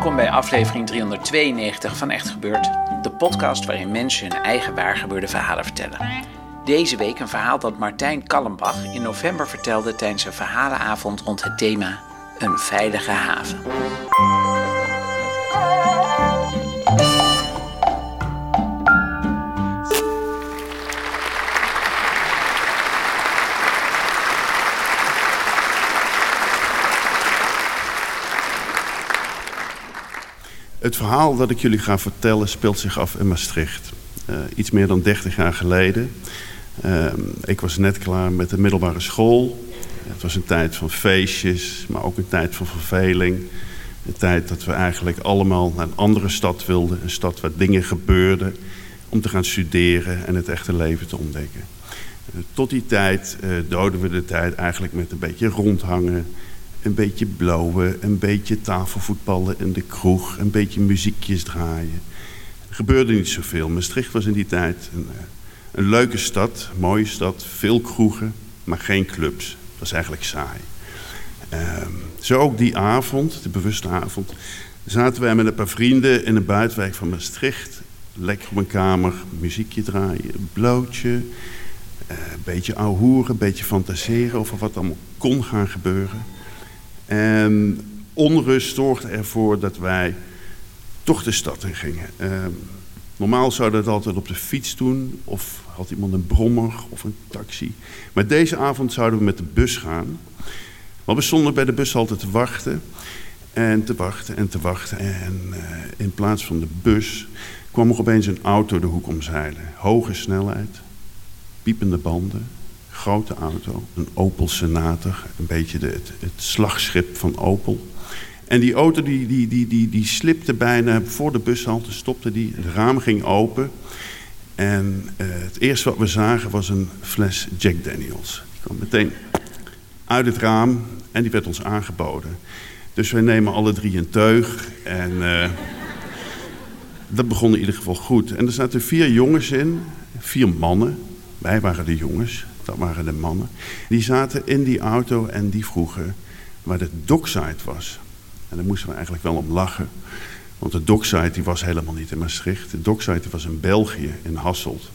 Welkom bij aflevering 392 van Echt Gebeurd, de podcast waarin mensen hun eigen waargebeurde verhalen vertellen. Deze week een verhaal dat Martijn Kallenbach in november vertelde tijdens een verhalenavond rond het thema Een veilige haven. Het verhaal dat ik jullie ga vertellen speelt zich af in Maastricht. Eh, iets meer dan 30 jaar geleden. Ehm, ik was net klaar met de middelbare school. Het was een tijd van feestjes, maar ook een tijd van verveling. Een tijd dat we eigenlijk allemaal naar een andere stad wilden. Een stad waar dingen gebeurden om te gaan studeren en het echte leven te ontdekken. Eh, tot die tijd eh, doden we de tijd eigenlijk met een beetje rondhangen, een beetje blowen, een beetje tafelvoetballen in de kroeg, een beetje muziekjes draaien. Er gebeurde niet zoveel. Maastricht was in die tijd een, eh, een leuke stad, mooie stad, veel kroegen, maar geen clubs. Het was eigenlijk saai. Ehm, zo ook die avond, de bewuste avond, zaten wij met een paar vrienden in een buitenwijk van Maastricht. Lekker op een kamer, muziekje draaien, blootje, eh, een beetje ouwehoeren, een beetje fantaseren over wat allemaal kon gaan gebeuren. En onrust zorgde ervoor dat wij toch de stad in gingen. Ehm, normaal zouden we dat altijd op de fiets doen, of had iemand een brommer of een taxi. Maar deze avond zouden we met de bus gaan. Maar we stonden bij de bus altijd te wachten. En te wachten en te wachten. En eh, in plaats van de bus kwam er opeens een auto de hoek omzeilen. Hoge snelheid, piepende banden, grote auto, een Opel Senator, een beetje de, het, slagschip van Opel. En die auto die, die, die, die, die slipte bijna voor de bushalte, stopte die, het raam ging open. En eh, het eerste wat we zagen was een fles Jack Daniels. Die kwam meteen uit het raam en die werd ons aangeboden. Dus wij nemen alle drie een teug en eh, dat begon in ieder geval goed. En er zaten vier jongens in, vier mannen. Wij waren de jongens, dat waren de mannen. Die zaten in die auto en die vroegen waar de dockside was. En daar moesten we eigenlijk wel om lachen. Want de dockside die was helemaal niet in Maastricht. De dockside was in België, in Hasselt.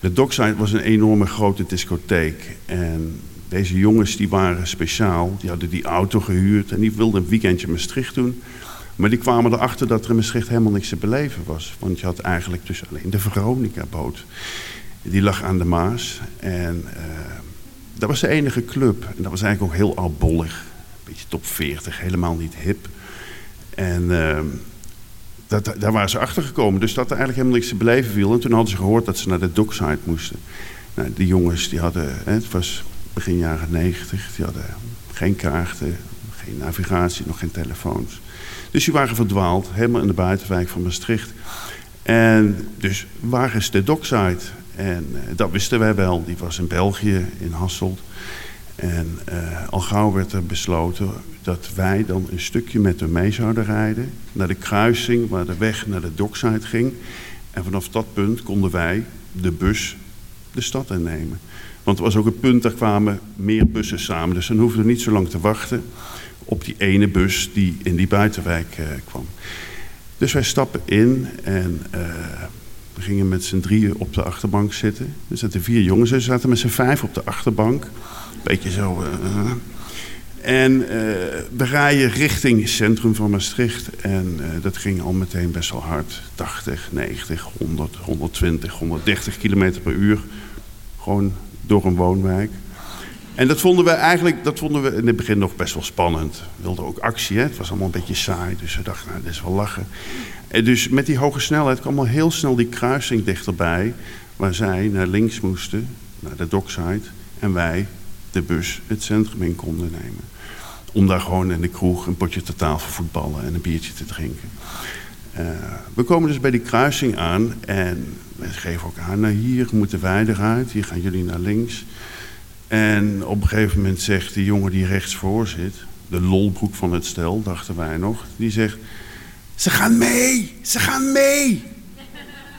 De dockside was een enorme grote discotheek. En deze jongens die waren speciaal. Die hadden die auto gehuurd en die wilden een weekendje Maastricht doen. Maar die kwamen erachter dat er in Maastricht helemaal niks te beleven was. Want je had eigenlijk dus alleen de Veronica-boot. Die lag aan de Maas. En eh, dat was de enige club. En dat was eigenlijk ook heel oudbollig. Een beetje top 40, helemaal niet hip. En eh, dat, daar waren ze achter gekomen. Dus dat er eigenlijk helemaal niks te beleven viel. En toen hadden ze gehoord dat ze naar de dockside moesten. Nou, die jongens, die hadden, het was begin jaren 90, die hadden geen kaarten, geen navigatie, nog geen telefoons. Dus die waren verdwaald, helemaal in de buitenwijk van Maastricht. En dus waar is de dockside? En eh, dat wisten wij wel. Die was in België, in Hasselt. En eh, al gauw werd er besloten dat wij dan een stukje met hem mee zouden rijden. Naar de kruising waar de weg naar de dockside ging. En vanaf dat punt konden wij de bus de stad innemen. Want er was ook een punt, daar kwamen meer bussen samen. Dus dan hoefden we niet zo lang te wachten op die ene bus die in die buitenwijk eh, kwam. Dus wij stappen in en we gingen met z'n drieën op de achterbank zitten. Er zaten vier jongens, ze zaten met z'n vijf op de achterbank. Beetje zo. eh, En uh, we rijden richting het centrum van Maastricht. En dat ging al meteen best wel hard. 80, 90, 100, 120, 130 kilometer per uur. Gewoon door een woonwijk. En dat vonden we eigenlijk, dat vonden we in het begin nog best wel spannend. We wilden ook actie, hè? het was allemaal een beetje saai. Dus we dachten, nou, dit is wel lachen. En dus met die hoge snelheid kwam al heel snel die kruising dichterbij. Waar zij naar links moesten, naar de dockside. En wij de bus het centrum in konden nemen. Om daar gewoon in de kroeg een potje te tafel voetballen en een biertje te drinken. Uh, we komen dus bij die kruising aan en we geven ook aan, nou hier moeten wij eruit, hier gaan jullie naar links. En op een gegeven moment zegt die jongen die rechts voor zit, de lolbroek van het stel, dachten wij nog, die zegt, ze gaan mee, ze gaan mee.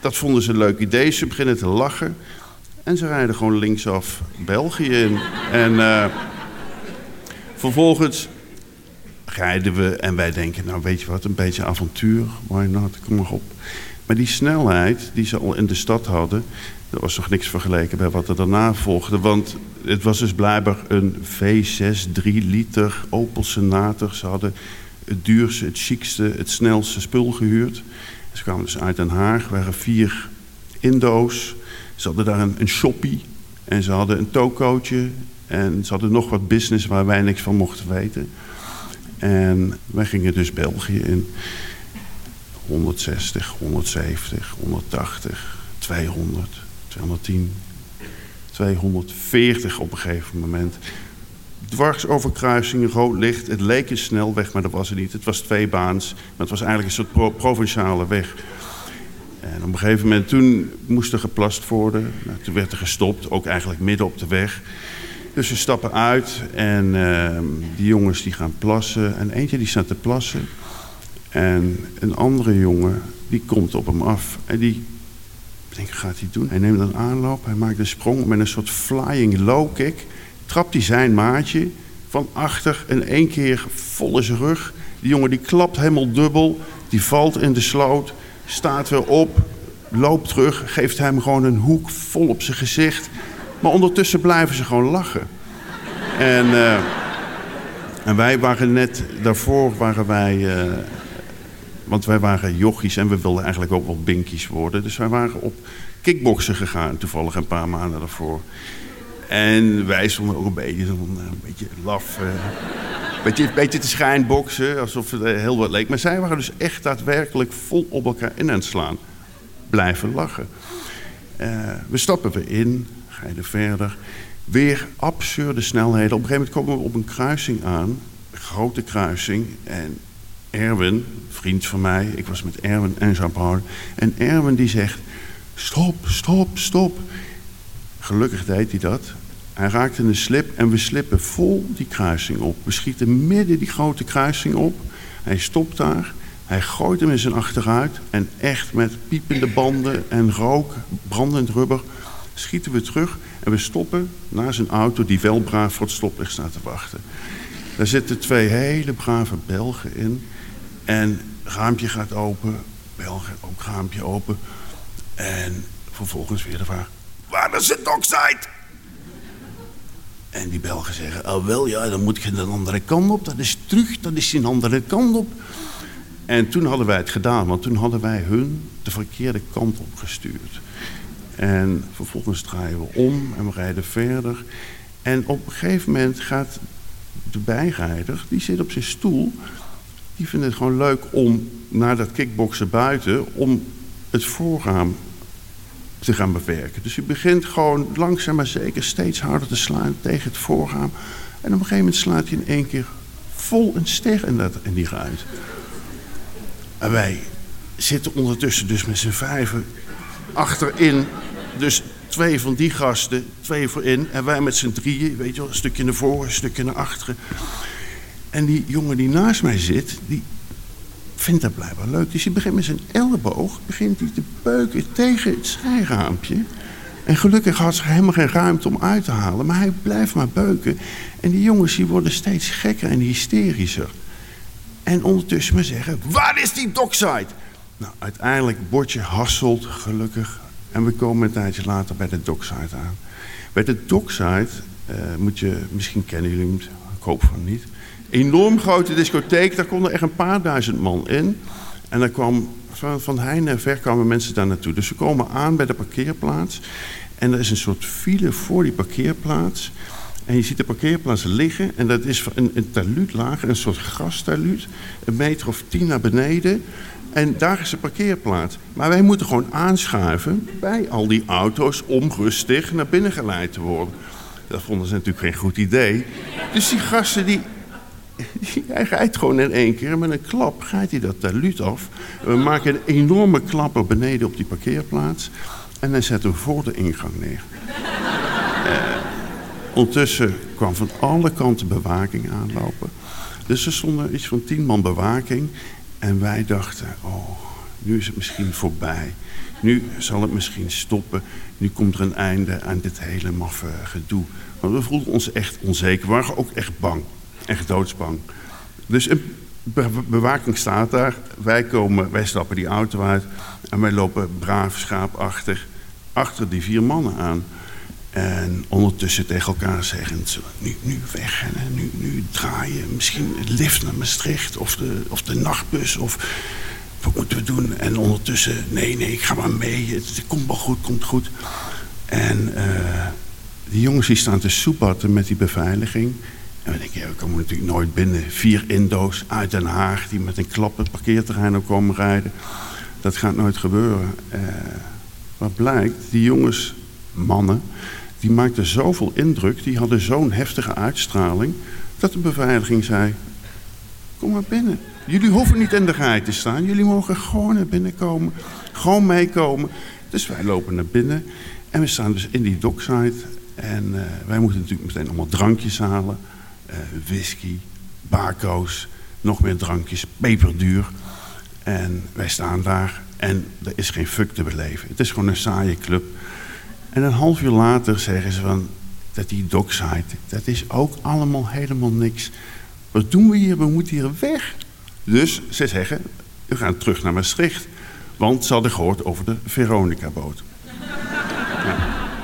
Dat vonden ze een leuk idee, ze beginnen te lachen. En ze rijden gewoon linksaf België in. En uh, vervolgens rijden we en wij denken, nou weet je wat, een beetje avontuur, why not, kom maar op. Maar die snelheid die ze al in de stad hadden, dat was nog niks vergeleken bij wat er daarna volgde. Want het was dus blijkbaar een V6 3 liter Opel Senator. Ze hadden het duurste, het chicste, het snelste spul gehuurd. Ze kwamen dus uit Den Haag, waren vier Indo's. Ze hadden daar een, een shoppie en ze hadden een tokootje. En ze hadden nog wat business waar wij niks van mochten weten. En wij gingen dus België in 160, 170, 180, 200, 210, 240 op een gegeven moment. Dwars over kruisingen, rood licht. Het leek een snelweg, maar dat was het niet. Het was twee baans, maar het was eigenlijk een soort pro provinciale weg. En op een gegeven moment, toen moest er geplast worden. Nou, toen werd er gestopt, ook eigenlijk midden op de weg. Dus ze stappen uit en uh, die jongens die gaan plassen. En eentje die staat te plassen. En een andere jongen, die komt op hem af. En die, ik denk, gaat hij doen? Hij neemt een aanloop, hij maakt een sprong met een soort flying low kick. Trapt hij zijn maatje van achter en één keer vol in zijn rug. Die jongen die klapt helemaal dubbel, die valt in de sloot staat weer op, loopt terug, geeft hem gewoon een hoek vol op zijn gezicht. Maar ondertussen blijven ze gewoon lachen. En, uh, en wij waren net, daarvoor waren wij, uh, want wij waren jochies en we wilden eigenlijk ook wel binkies worden. Dus wij waren op kickboksen gegaan, toevallig een paar maanden daarvoor. En wij stonden ook een beetje, een beetje laf. Uh, beetje, te schijnboksen, alsof het heel wat leek. Maar zij waren dus echt daadwerkelijk vol op elkaar in aan het slaan. Blijven lachen. Uh, we stappen weer in, ga je er verder. Weer absurde snelheden. Op een gegeven moment komen we op een kruising aan. Een grote kruising. En Erwin, vriend van mij, ik was met Erwin en Jean-Paul. En Erwin die zegt, stop, stop, stop. Gelukkig deed hij dat. Hij raakte een slip en we slippen vol die kruising op. We schieten midden die grote kruising op. Hij stopt daar. Hij gooit hem in zijn achteruit. En echt met piepende banden en rook, brandend rubber, schieten we terug. En we stoppen naar zijn auto, die wel braaf voor het stoplicht staat te wachten. Daar zitten twee hele brave Belgen in. En raampje gaat open. Belgen ook raampje open. En vervolgens weer de vraag: Waar is het dockside? En die Belgen zeggen, oh wel ja, dan moet je de andere kant op. Dat is terug, dat is een andere kant op. En toen hadden wij het gedaan, want toen hadden wij hun de verkeerde kant op gestuurd. En vervolgens draaien we om en we rijden verder. En op een gegeven moment gaat de bijrijder, die zit op zijn stoel... die vindt het gewoon leuk om naar dat kickboksen buiten... om het voorraam te gaan bewerken. Dus u begint gewoon langzaam maar zeker steeds harder te slaan tegen het voorraam. En op een gegeven moment slaat hij in één keer vol een ster in, dat, in die ruit. En wij zitten ondertussen dus met z'n vijven achterin. Dus twee van die gasten, twee voorin. En wij met z'n drieën, weet je wel, een stukje naar voren, een stukje naar achteren. En die jongen die naast mij zit, die vindt dat blijkbaar leuk. Dus hij begint met zijn elleboog begint hij te beuken tegen het zijraampje. En gelukkig had ze helemaal geen ruimte om uit te halen. Maar hij blijft maar beuken. En die jongens die worden steeds gekker en hysterischer. En ondertussen maar zeggen, waar is die dockside? Nou, uiteindelijk bordje hasselt, gelukkig. En we komen een tijdje later bij de dockside aan. Bij de dockside uh, moet je, misschien kennen jullie hem, ik hoop van niet. Enorm grote discotheek, daar konden echt een paar duizend man in. En daar kwam van, van heine en ver kwamen mensen daar naartoe. Dus we komen aan bij de parkeerplaats. En er is een soort file voor die parkeerplaats. En je ziet de parkeerplaats liggen. En dat is een, een taluut lager, een soort grastaluut. Een meter of tien naar beneden. En daar is de parkeerplaats. Maar wij moeten gewoon aanschuiven bij al die auto's om rustig naar binnen geleid te worden. Dat vonden ze natuurlijk geen goed idee. Dus die gasten die, hij rijdt gewoon in één keer met een klap gaat hij dat taluut af. We maken een enorme klapper beneden op die parkeerplaats. En hij zet hem voor de ingang neer. Uh, ondertussen kwam van alle kanten bewaking aanlopen. Dus er stonden iets van tien man bewaking. En wij dachten, oh, nu is het misschien voorbij. Nu zal het misschien stoppen. Nu komt er een einde aan dit hele maffe gedoe. Want we voelden ons echt onzeker. We waren ook echt bang. Echt doodsbang. Dus een bewaking staat daar. Wij, komen, wij stappen die auto uit. En wij lopen braaf schaapachtig achter die vier mannen aan. En ondertussen tegen elkaar zeggen: nu, nu wegrennen, nu, nu draaien. Misschien het lift naar Maastricht of de, of de nachtbus. Of wat moeten we doen? En ondertussen: nee, nee, ik ga maar mee. Het, komt wel goed, komt goed. En uh, die jongens die staan te soepatten met die beveiliging. En we denken: we komen natuurlijk nooit binnen. Vier Indo's uit Den Haag die met een klap het parkeerterrein op komen rijden. Dat gaat nooit gebeuren. Uh, wat blijkt, die jongens, mannen die maakten zoveel indruk, die hadden zo'n heftige uitstraling, dat de beveiliging zei: Kom maar binnen. Jullie hoeven niet in de rij te staan, jullie mogen gewoon naar binnen komen, gewoon meekomen. Dus wij lopen naar binnen en we staan dus in die dockside. En uh, wij moeten natuurlijk meteen allemaal drankjes halen: whisky, bako's, nog meer drankjes, peperduur. En wij staan daar en er is geen fuck te beleven. Het is gewoon een saaie club. En een half uur later zeggen ze van dat die dockside, dat is ook allemaal helemaal niks. Wat doen we hier? We moeten hier weg. Dus ze zeggen, we gaan terug naar Maastricht. Want ze hadden gehoord over de Veronica-boot.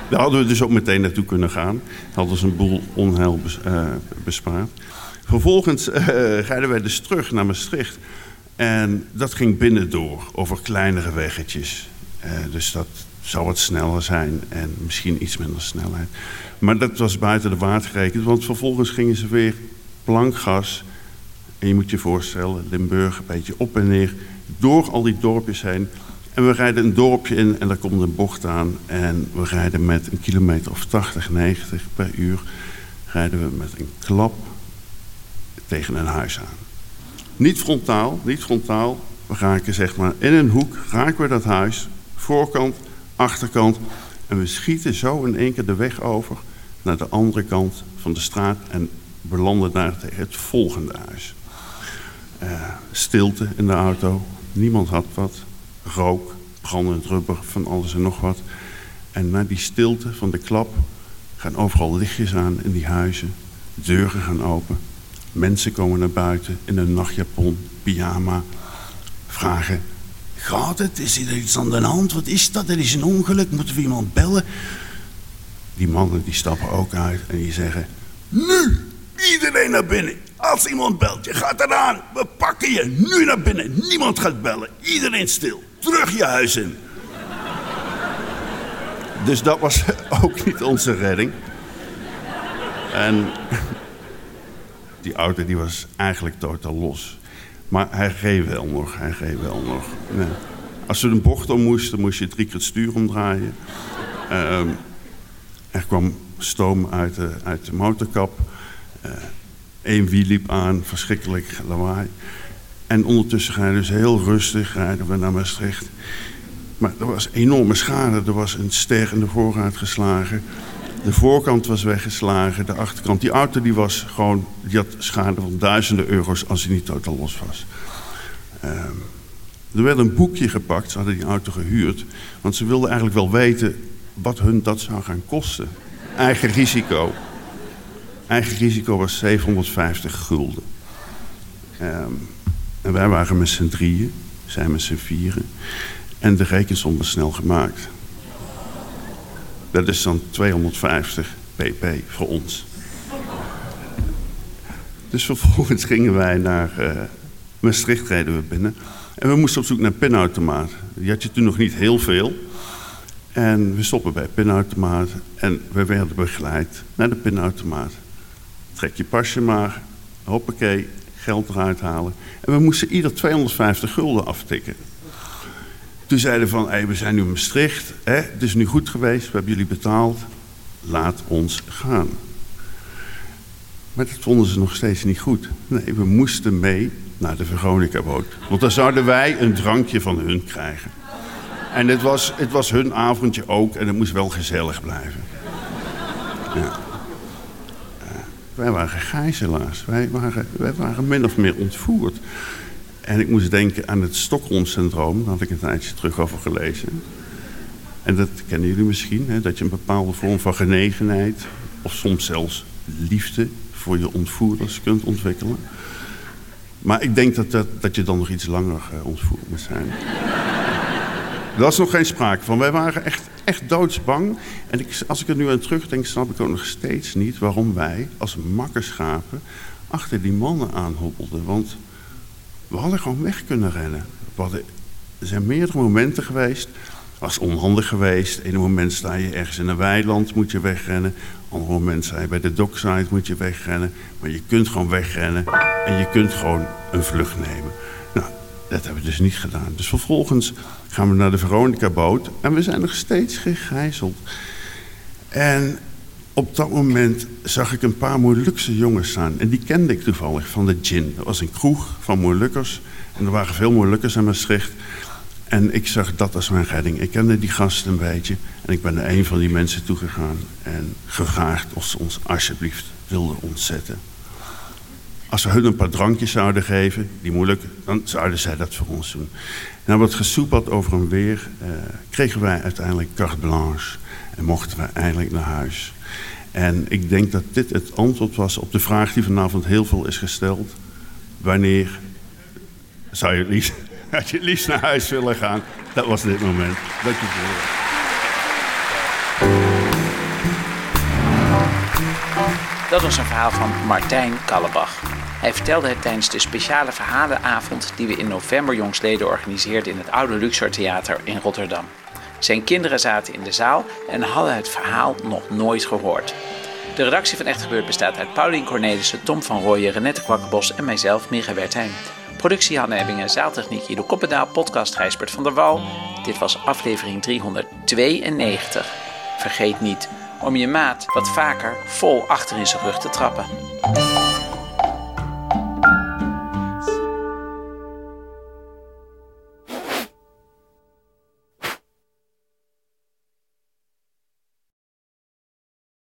Daar hadden we dus ook meteen naartoe kunnen gaan. Hadden ze een boel onheil uh, bespaard. Vervolgens uh, rijden wij dus terug naar Maastricht. En dat ging binnendoor, over kleinere weggetjes. Uh, dus dat, zou wat sneller zijn en misschien iets minder snelheid. Maar dat was buiten de waard gerekend, want vervolgens gingen ze weer plankgas. En je moet je voorstellen, Limburg, een beetje op en neer, door al die dorpjes heen. En we rijden een dorpje in en daar komt een bocht aan. En we rijden met een kilometer of 80, 90 per uur. Rijden we met een klap tegen een huis aan. Niet frontaal, niet frontaal. We raken zeg maar in een hoek, raken we dat huis. Voorkant, achterkant. En we schieten zo in één keer de weg over naar de andere kant van de straat en belanden daar tegen het volgende huis. Uh, stilte in de auto, niemand had wat, rook, brandend rubber, van alles en nog wat. En na die stilte van de klap gaan overal lichtjes aan in die huizen, deuren gaan open, mensen komen naar buiten in een nachtjapon, pyjama, vragen Gaat het? Is er iets aan de hand? Wat is dat? Er is een ongeluk. Moeten we iemand bellen? Die mannen die stappen ook uit en die zeggen... Nu! Iedereen naar binnen. Als iemand belt, je gaat eraan. We pakken je. Nu naar binnen. Niemand gaat bellen. Iedereen stil. Terug je huis in. Dus dat was ook niet onze redding. En die auto die was eigenlijk totaal los. Maar hij reed wel nog, hij reed wel nog. Als ze een bocht om moesten, moest je drie keer het stuur omdraaien. Uh, er kwam stoom uit de, uit de motorkap. Eén uh, wiel liep aan, verschrikkelijk lawaai. En ondertussen gaan we dus heel rustig rijden we naar Maastricht. Maar er was enorme schade. Er was een ster in de voorraad geslagen. De voorkant was weggeslagen, de achterkant. Die auto die was gewoon, die had schade van duizenden euro's als hij niet totaal los was. Um, er werd een boekje gepakt, ze hadden die auto gehuurd. Want ze wilden eigenlijk wel weten wat hun dat zou gaan kosten. Eigen risico. Eigen risico was 750 gulden. Um, en wij waren met z'n drieën, zij met z'n vieren. En de rekensom was snel gemaakt. Dat is dan 250 pp voor ons. Dus vervolgens gingen wij naar uh, Maastricht reden we binnen. En we moesten op zoek naar pinautomaat. Die had je toen nog niet heel veel. En we stoppen bij pinautomaat. En we werden begeleid naar de pinautomaat. Trek je pasje maar. Hoppakee, geld eruit halen. En we moesten ieder 250 gulden aftikken. Toen zeiden van, hey, we zijn nu in Maastricht. Hè? Het is nu goed geweest, we hebben jullie betaald. Laat ons gaan. Maar dat vonden ze nog steeds niet goed. Nee, we moesten mee naar de Veronica-boot. Want dan zouden wij een drankje van hun krijgen. En het was, het was hun avondje ook en het moest wel gezellig blijven. Ja. Wij waren gijzelaars. Wij waren, wij waren min of meer ontvoerd. En ik moest denken aan het Stockholm-syndroom. Daar had ik een tijdje terug over gelezen. En dat kennen jullie misschien. Hè, dat je een bepaalde vorm van genegenheid... of soms zelfs liefde voor je ontvoerders kunt ontwikkelen. Maar ik denk dat, dat, dat je dan nog iets langer uh, ontvoerd moet zijn. Daar was nog geen sprake van. Wij waren echt, echt doodsbang. En ik, als ik er nu aan terugdenk, snap ik ook nog steeds niet waarom wij als makkerschapen achter die mannen aanhobbelden. Want we hadden gewoon weg kunnen rennen. Er zijn meerdere momenten geweest. was onhandig geweest. Eén moment sta je ergens in een weiland, moet je wegrennen. Ander moment sta je bij de dockside, moet je wegrennen. Maar je kunt gewoon wegrennen en je kunt gewoon een vlucht nemen. Dat hebben we dus niet gedaan. Dus vervolgens gaan we naar de Veronica-boot en we zijn nog steeds gegijzeld. En op dat moment zag ik een paar Molukse jongens staan. En die kende ik toevallig van de Gin. Dat was een kroeg van Molukkers. En er waren veel Molukkers in Maastricht. En ik zag dat als mijn redding. Ik kende die gasten een beetje. En ik ben naar een van die mensen toegegaan. En gevraagd of ze ons alsjeblieft wilden ontzetten. Als we hun een paar drankjes zouden geven, die moeilijk, dan zouden zij dat voor ons doen. Na wat gesoepeld over een weer, eh, kregen wij uiteindelijk carte blanche. En mochten we eindelijk naar huis. En ik denk dat dit het antwoord was op de vraag die vanavond heel veel is gesteld. Wanneer zou je het liefst, had je het liefst naar huis willen gaan? Dat was dit moment. Dank je wel. Dat was een verhaal van Martijn Kallebach. Hij vertelde het tijdens de speciale verhalenavond die we in november jongstleden organiseerden in het Oude Luxor Theater in Rotterdam. Zijn kinderen zaten in de zaal en hadden het verhaal nog nooit gehoord. De redactie van Echt Gebeurd bestaat uit Paulien Cornelissen, Tom van Rooyen, Renette Kwakkenbos en mijzelf, Micha Wertheim. Productie Hanne Ebbingen, zaaltechniek Ido Koppendaal, podcast Gijsbert van der Wal. Dit was aflevering 392. Vergeet niet om je maat wat vaker vol achter in zijn rug te trappen.